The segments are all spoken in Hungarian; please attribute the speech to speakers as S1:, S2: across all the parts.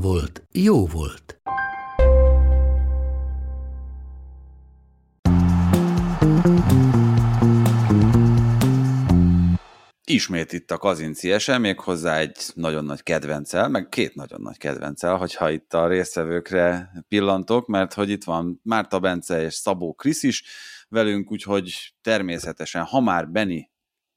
S1: volt, jó volt.
S2: Ismét itt a Kazinci ese, méghozzá egy nagyon nagy kedvencel, meg két nagyon nagy kedvencel, hogyha itt a résztvevőkre pillantok, mert hogy itt van Márta Bence és Szabó Krisz is velünk, úgyhogy természetesen, ha már Beni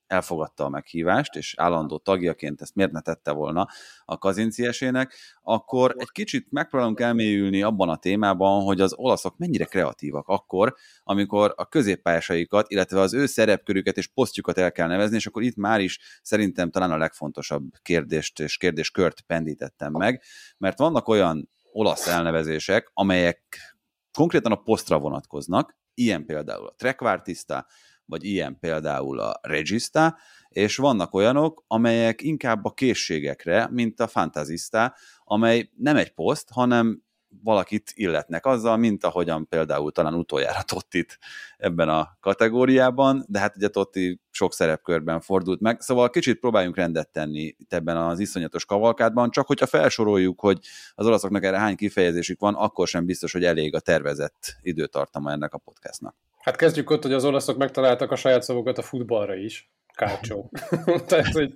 S2: elfogadta a meghívást, és állandó tagjaként ezt miért ne tette volna a kazinciesének, akkor egy kicsit megpróbálunk elmélyülni abban a témában, hogy az olaszok mennyire kreatívak akkor, amikor a középpályásaikat, illetve az ő szerepkörüket és posztjukat el kell nevezni, és akkor itt már is szerintem talán a legfontosabb kérdést és kérdéskört pendítettem meg, mert vannak olyan olasz elnevezések, amelyek konkrétan a posztra vonatkoznak, ilyen például a trekvártiszta, vagy ilyen például a Regista, és vannak olyanok, amelyek inkább a készségekre, mint a Fantasista, amely nem egy poszt, hanem valakit illetnek azzal, mint ahogyan például talán utoljára Tottit ebben a kategóriában, de hát ugye Totti sok szerepkörben fordult meg, szóval kicsit próbáljunk rendet tenni itt ebben az iszonyatos kavalkádban, csak hogyha felsoroljuk, hogy az olaszoknak erre hány kifejezésük van, akkor sem biztos, hogy elég a tervezett időtartama ennek a podcastnak.
S3: Hát kezdjük ott, hogy az olaszok megtaláltak a saját szavukat a futballra is. Kácsó. tehát, hogy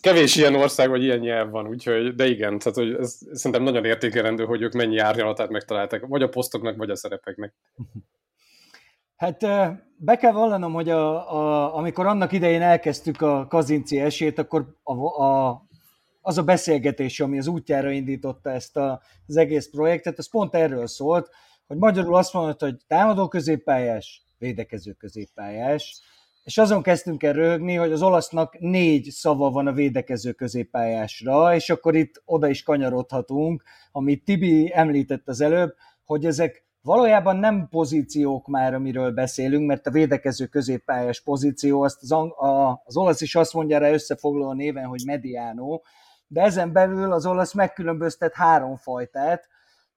S3: kevés ilyen ország, vagy ilyen nyelv van, úgyhogy, de igen, tehát, hogy ez szerintem nagyon értékelendő, hogy ők mennyi árnyalatát megtaláltak, vagy a posztoknak, vagy a szerepeknek.
S4: Hát be kell vallanom, hogy a, a, amikor annak idején elkezdtük a Kazinci esét, akkor a, a, az a beszélgetés, ami az útjára indította ezt a, az egész projektet, az pont erről szólt, hogy magyarul azt mondod, hogy támadó középpályás, védekező középpályás, és azon kezdtünk el röhögni, hogy az olasznak négy szava van a védekező középpályásra, és akkor itt oda is kanyarodhatunk, amit Tibi említett az előbb, hogy ezek valójában nem pozíciók már, amiről beszélünk, mert a védekező középpályás pozíció, azt az, a, az olasz is azt mondja rá összefoglaló néven, hogy mediano, de ezen belül az olasz megkülönböztet három fajtát.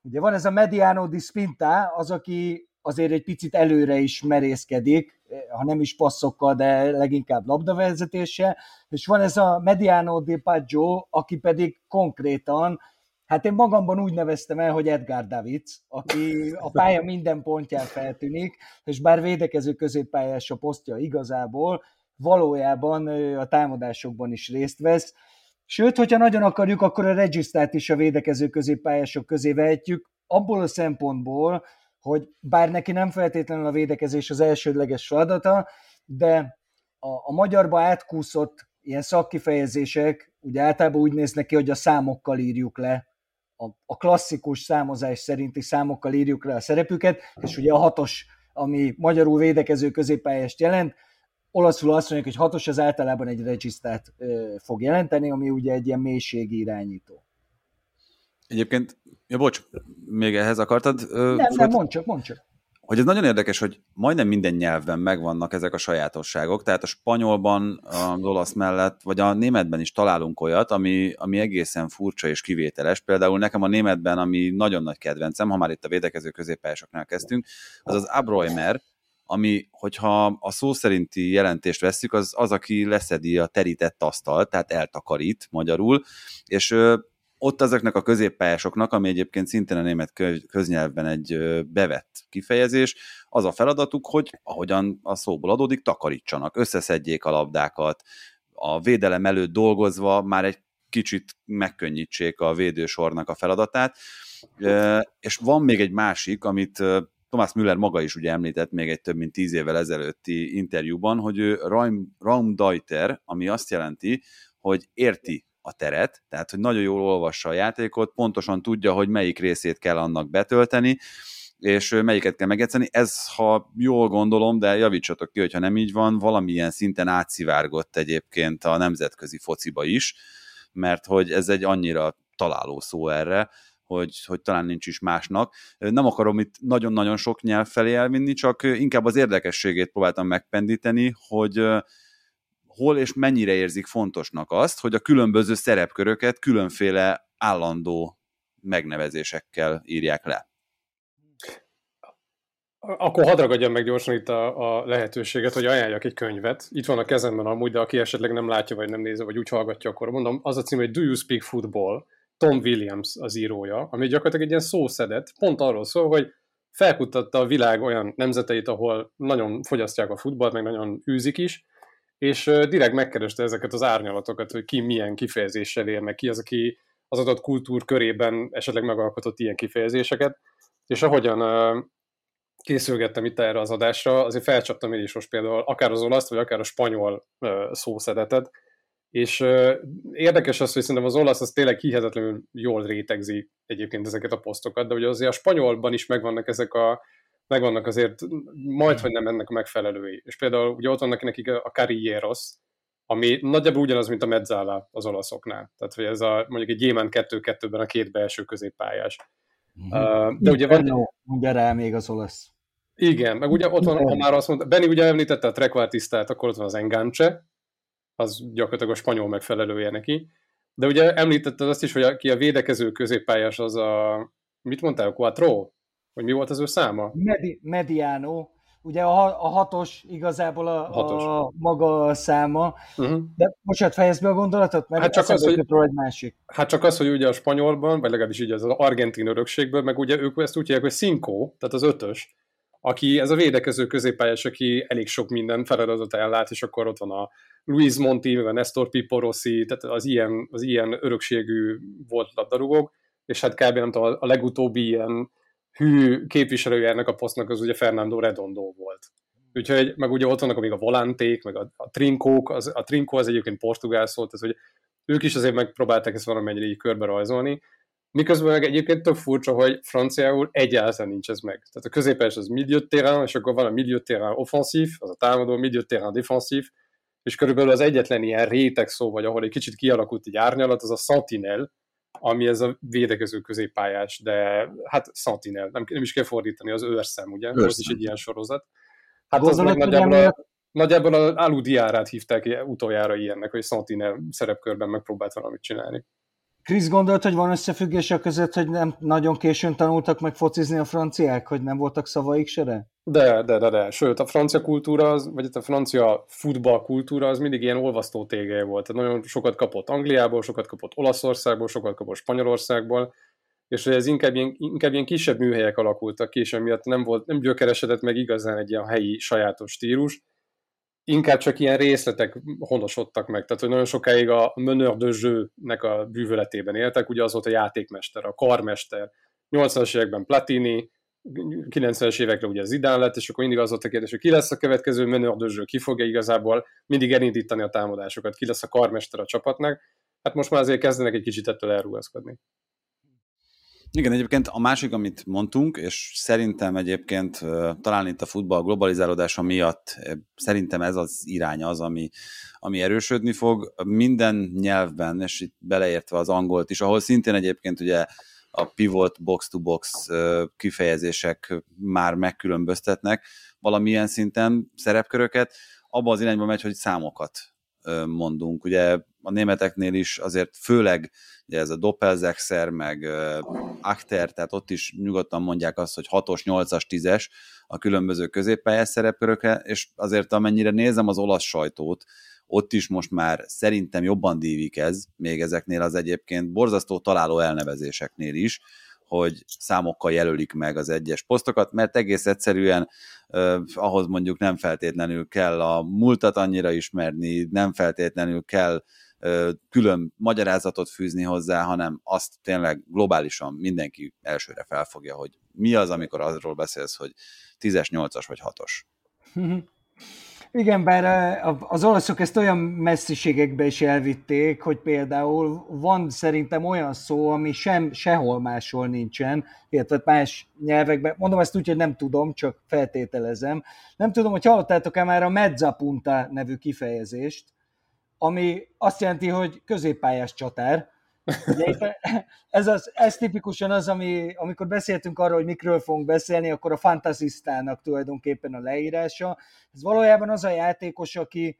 S4: Ugye van ez a mediano di spinta, az, aki azért egy picit előre is merészkedik, ha nem is passzokkal, de leginkább labdavezetése, és van ez a Mediano de Paggio, aki pedig konkrétan, hát én magamban úgy neveztem el, hogy Edgar Davids, aki a pálya minden pontján feltűnik, és bár védekező középpályás a posztja igazából, valójában a támadásokban is részt vesz, Sőt, hogyha nagyon akarjuk, akkor a regisztrát is a védekező középpályások közé vehetjük, abból a szempontból, hogy bár neki nem feltétlenül a védekezés az elsődleges feladata, de a, a magyarba átkúszott ilyen szakkifejezések ugye általában úgy néznek ki, hogy a számokkal írjuk le, a, a klasszikus számozás szerinti számokkal írjuk le a szerepüket, és ugye a hatos, ami magyarul védekező középpályást jelent, olaszul azt mondják, hogy hatos az általában egy regisztrát fog jelenteni, ami ugye egy ilyen mélységi irányító.
S2: Egyébként, ja bocs, még ehhez akartad?
S4: Ö, nem, nem, mondd csak, mondd csak.
S2: Hogy ez nagyon érdekes, hogy majdnem minden nyelvben megvannak ezek a sajátosságok, tehát a spanyolban, az olasz mellett, vagy a németben is találunk olyat, ami, ami egészen furcsa és kivételes. Például nekem a németben, ami nagyon nagy kedvencem, ha már itt a védekező középpályásoknál kezdtünk, az az Abroimer, ami, hogyha a szó szerinti jelentést vesszük, az az, aki leszedi a terített asztalt, tehát eltakarít magyarul, és ott ezeknek a középpályásoknak, ami egyébként szintén a német köznyelvben egy bevett kifejezés, az a feladatuk, hogy ahogyan a szóból adódik, takarítsanak, összeszedjék a labdákat, a védelem előtt dolgozva már egy kicsit megkönnyítsék a védősornak a feladatát. És van még egy másik, amit Thomas Müller maga is ugye említett még egy több mint tíz évvel ezelőtti interjúban, hogy ő Raumdeuter, ami azt jelenti, hogy érti a teret, tehát hogy nagyon jól olvassa a játékot, pontosan tudja, hogy melyik részét kell annak betölteni, és melyiket kell megjegyszeni. Ez, ha jól gondolom, de javítsatok ki, hogyha nem így van, valamilyen szinten átszivárgott egyébként a nemzetközi fociba is, mert hogy ez egy annyira találó szó erre, hogy, hogy talán nincs is másnak. Nem akarom itt nagyon-nagyon sok nyelv felé elvinni, csak inkább az érdekességét próbáltam megpendíteni, hogy hol és mennyire érzik fontosnak azt, hogy a különböző szerepköröket különféle állandó megnevezésekkel írják le.
S3: Akkor hadd ragadjam meg gyorsan itt a, a lehetőséget, hogy ajánljak egy könyvet. Itt van a kezemben amúgy, de aki esetleg nem látja, vagy nem nézi, vagy úgy hallgatja, akkor mondom, az a cím, hogy Do You Speak Football? Tom Williams az írója, ami gyakorlatilag egy ilyen szószedet, pont arról szól, hogy felkutatta a világ olyan nemzeteit, ahol nagyon fogyasztják a futballt, meg nagyon űzik is, és direkt megkereste ezeket az árnyalatokat, hogy ki milyen kifejezéssel él, meg ki. Az, aki az adott kultúr körében esetleg megalkotott ilyen kifejezéseket, és ahogyan készülgettem itt erre az adásra, azért felcsaptam én is most például akár az olasz, vagy akár a spanyol szószedetet, és érdekes az, hogy szerintem az olasz az tényleg hihetetlenül jól rétegzi egyébként ezeket a posztokat, de ugye azért a spanyolban is megvannak ezek a, megvannak azért majd, hogy nem ennek a megfelelői. És például ugye ott vannak nekik a carrieros, ami nagyjából ugyanaz, mint a mezzala az olaszoknál. Tehát, hogy ez a, mondjuk egy gyémán 2-2-ben a két belső középpályás.
S4: Mm-hmm. De ugye van... Mondja rá még az olasz.
S3: Igen, meg ugye ott van, ha már azt mondta, Benni ugye említette a trekvártisztát, akkor ott van az enganche, az gyakorlatilag a spanyol megfelelője neki. De ugye említetted azt is, hogy aki a védekező középpályás az a, mit mondtál, Quattro? Hogy mi volt az ő száma?
S4: Medi, mediano. Ugye a, a hatos igazából a, hatos. a maga száma. Uh-huh. De bocsánat, fejezd be a gondolatot, mert hát csak az, hogy, egy másik.
S3: Hát csak az, hogy ugye a spanyolban, vagy legalábbis így az, az argentin örökségből, meg ugye ők ezt úgy hívják, hogy cinco, tehát az ötös, aki ez a védekező középpályás, aki elég sok minden feladatot ellát, és akkor ott van a Luis Monti, meg a Nestor Piporossi, tehát az ilyen, az ilyen örökségű volt labdarúgók, és hát kb. nem tudom, a legutóbbi ilyen hű képviselője ennek a posztnak az ugye Fernando Redondo volt. Úgyhogy, meg ugye ott vannak még a volánték, meg a, a trinkók, az, a trinkó az egyébként portugál szólt, tehát hogy ők is azért megpróbálták ezt valamennyire így körbe rajzolni, Miközben meg egyébként tök furcsa, hogy franciául egyáltalán nincs ez meg. Tehát a középes az milieu terrain, és akkor van a milieu terrain offensív, az a támadó milieu terrain defensív, és körülbelül az egyetlen ilyen réteg szó, vagy ahol egy kicsit kialakult egy árnyalat, az a sentinel, ami ez a védekező középpályás, de hát sentinel, nem, nem is kell fordítani, az őrszem, ugye? Őrszem. Az is egy ilyen sorozat. Hát az meg nagyjából a, nagyjából az Aludiárát hívták utoljára ilyennek, hogy sentinel szerepkörben megpróbált valamit csinálni.
S4: Krisz gondolt, hogy van összefüggés a között, hogy nem nagyon későn tanultak meg focizni a franciák, hogy nem voltak szavaik se de?
S3: De, de, de. Sőt, a francia kultúra, az, vagy a francia futball kultúra az mindig ilyen olvasztó tégeje volt. Tehát nagyon sokat kapott Angliából, sokat kapott Olaszországból, sokat kapott Spanyolországból, és hogy ez inkább ilyen, inkább ilyen kisebb műhelyek alakultak ki, és emiatt nem, volt, nem gyökeresedett meg igazán egy ilyen helyi sajátos stílus, inkább csak ilyen részletek honosodtak meg. Tehát, hogy nagyon sokáig a meneur de jeu-nek a bűvöletében éltek, ugye az volt a játékmester, a karmester. 80-as években Platini, 90-es évekre ugye Zidane lett, és akkor mindig az volt a kérdés, hogy ki lesz a következő jeu, ki fogja igazából mindig elindítani a támadásokat, ki lesz a karmester a csapatnak. Hát most már azért kezdenek egy kicsit ettől elrugaszkodni.
S2: Igen, egyébként a másik, amit mondtunk, és szerintem egyébként talán itt a futball globalizálódása miatt szerintem ez az irány az, ami, ami erősödni fog. Minden nyelvben, és itt beleértve az angolt is, ahol szintén egyébként ugye a pivot, box-to-box kifejezések már megkülönböztetnek valamilyen szinten szerepköröket, abba az irányba megy, hogy számokat mondunk. Ugye a németeknél is azért főleg ugye ez a Doppelzexer, meg Achter, tehát ott is nyugodtan mondják azt, hogy 6-os, 8-as, 10-es a különböző középpályás szerepkörökre, és azért amennyire nézem az olasz sajtót, ott is most már szerintem jobban dívik ez, még ezeknél az egyébként borzasztó találó elnevezéseknél is, hogy számokkal jelölik meg az egyes posztokat, mert egész egyszerűen eh, ahhoz mondjuk nem feltétlenül kell a múltat annyira ismerni, nem feltétlenül kell külön magyarázatot fűzni hozzá, hanem azt tényleg globálisan mindenki elsőre felfogja, hogy mi az, amikor arról beszélsz, hogy 10-es, 8-as vagy 6-os.
S4: Igen, bár az olaszok ezt olyan messziségekbe is elvitték, hogy például van szerintem olyan szó, ami sem, sehol máshol nincsen, illetve más nyelvekben, mondom ezt úgy, hogy nem tudom, csak feltételezem. Nem tudom, hogy hallottátok-e már a mezzapunta nevű kifejezést, ami azt jelenti, hogy középpályás csatár, ez, az, ez tipikusan az, ami, amikor beszéltünk arról, hogy mikről fogunk beszélni, akkor a fantasistának tulajdonképpen a leírása. Ez valójában az a játékos, aki,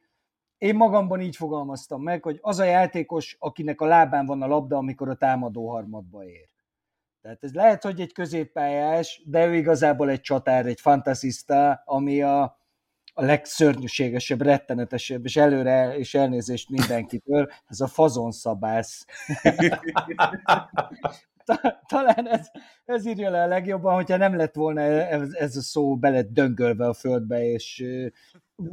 S4: én magamban így fogalmaztam meg, hogy az a játékos, akinek a lábán van a labda, amikor a támadó harmadba ér. Tehát ez lehet, hogy egy középpályás, de ő igazából egy csatár, egy fantaszista, ami a, a legszörnyűségesebb, rettenetesebb, és előre és elnézést mindenkitől, ez a fazonszabász. Talán ez, ez írja le a legjobban, hogyha nem lett volna ez, ez a szó belet döngölve a földbe, és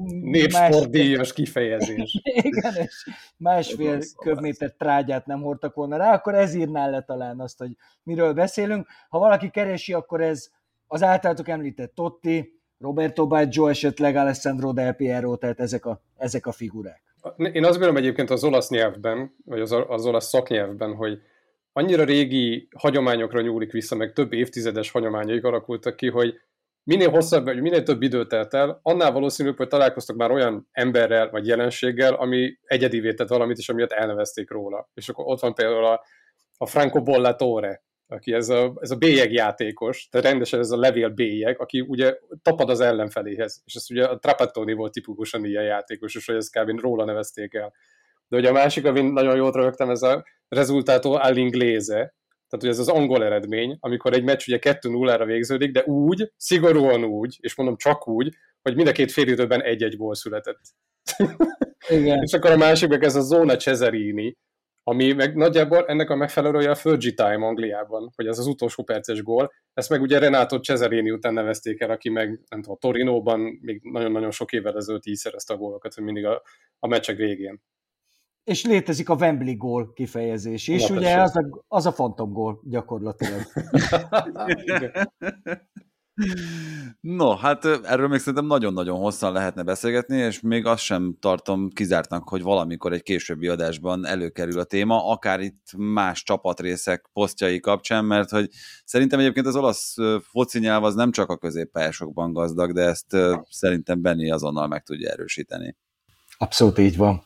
S3: Népsportdíjas kifejezés.
S4: Igen, és másfél köbméter trágyát nem hordtak volna rá, akkor ez írná le talán azt, hogy miről beszélünk. Ha valaki keresi, akkor ez az általatok említett Totti, Roberto Baggio, esetleg Alessandro Del Piero, tehát ezek a, ezek a figurák.
S3: Én azt gondolom egyébként az olasz nyelvben, vagy az, az olasz szaknyelvben, hogy annyira régi hagyományokra nyúlik vissza, meg több évtizedes hagyományaik alakultak ki, hogy minél hosszabb, vagy minél több idő telt el, annál valószínűbb, hogy találkoztak már olyan emberrel, vagy jelenséggel, ami egyedivé tett valamit, és amiatt elnevezték róla. És akkor ott van például a, a Franco Bollatore, aki ez a, ez a bélyegjátékos, tehát rendesen ez a levél bélyeg, aki ugye tapad az ellenfeléhez, és ez ugye a Trapattoni volt tipikusan ilyen játékos, és hogy ezt kb. róla nevezték el. De ugye a másik, amin nagyon jól rögtem, ez a resultato all'inglese, tehát ugye ez az angol eredmény, amikor egy meccs ugye 2-0-ra végződik, de úgy, szigorúan úgy, és mondom csak úgy, hogy mind a két fél időben egy-egy gól született. Igen. és akkor a másik meg ez a Zona Cesarini, ami meg nagyjából ennek a megfelelője a Fergie Time Angliában, hogy ez az utolsó perces gól. Ezt meg ugye Renato Cesarini után nevezték el, aki meg nem tudom, a Torinóban még nagyon-nagyon sok évvel ezelőtt így szerezte a gólokat, hogy mindig a, a meccsek végén.
S4: És létezik a Wembley gól kifejezés is, Na, ugye az a, az a fantom gól gyakorlatilag.
S2: No, hát erről még szerintem nagyon-nagyon hosszan lehetne beszélgetni, és még azt sem tartom kizártnak, hogy valamikor egy későbbi adásban előkerül a téma, akár itt más csapatrészek posztjai kapcsán, mert hogy szerintem egyébként az olasz foci nyelv az nem csak a középpályásokban gazdag, de ezt szerintem Benni azonnal meg tudja erősíteni.
S4: Abszolút így van.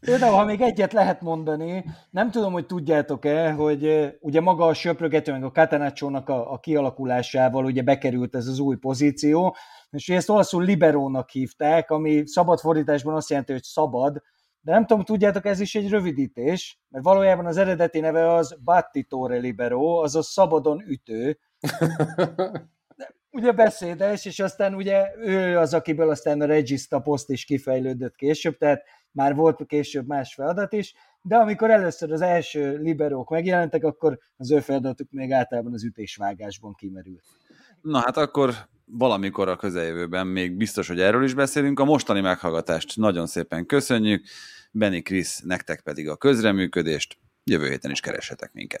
S4: Például, ha még egyet lehet mondani, nem tudom, hogy tudjátok-e, hogy ugye maga a söprögető, meg a Catenaccio-nak a, a kialakulásával ugye bekerült ez az új pozíció, és ezt olaszul liberónak hívták, ami szabad fordításban azt jelenti, hogy szabad, de nem tudom, tudjátok, ez is egy rövidítés, mert valójában az eredeti neve az Battitore Libero, azaz szabadon ütő. ugye beszédes, és aztán ugye ő az, akiből aztán a Regista poszt is kifejlődött később, tehát már volt később más feladat is, de amikor először az első liberók megjelentek, akkor az ő feladatuk még általában az ütésvágásban kimerült.
S2: Na hát akkor valamikor a közeljövőben még biztos, hogy erről is beszélünk. A mostani meghallgatást nagyon szépen köszönjük. Benny Krisz, nektek pedig a közreműködést. Jövő héten is keressetek minket.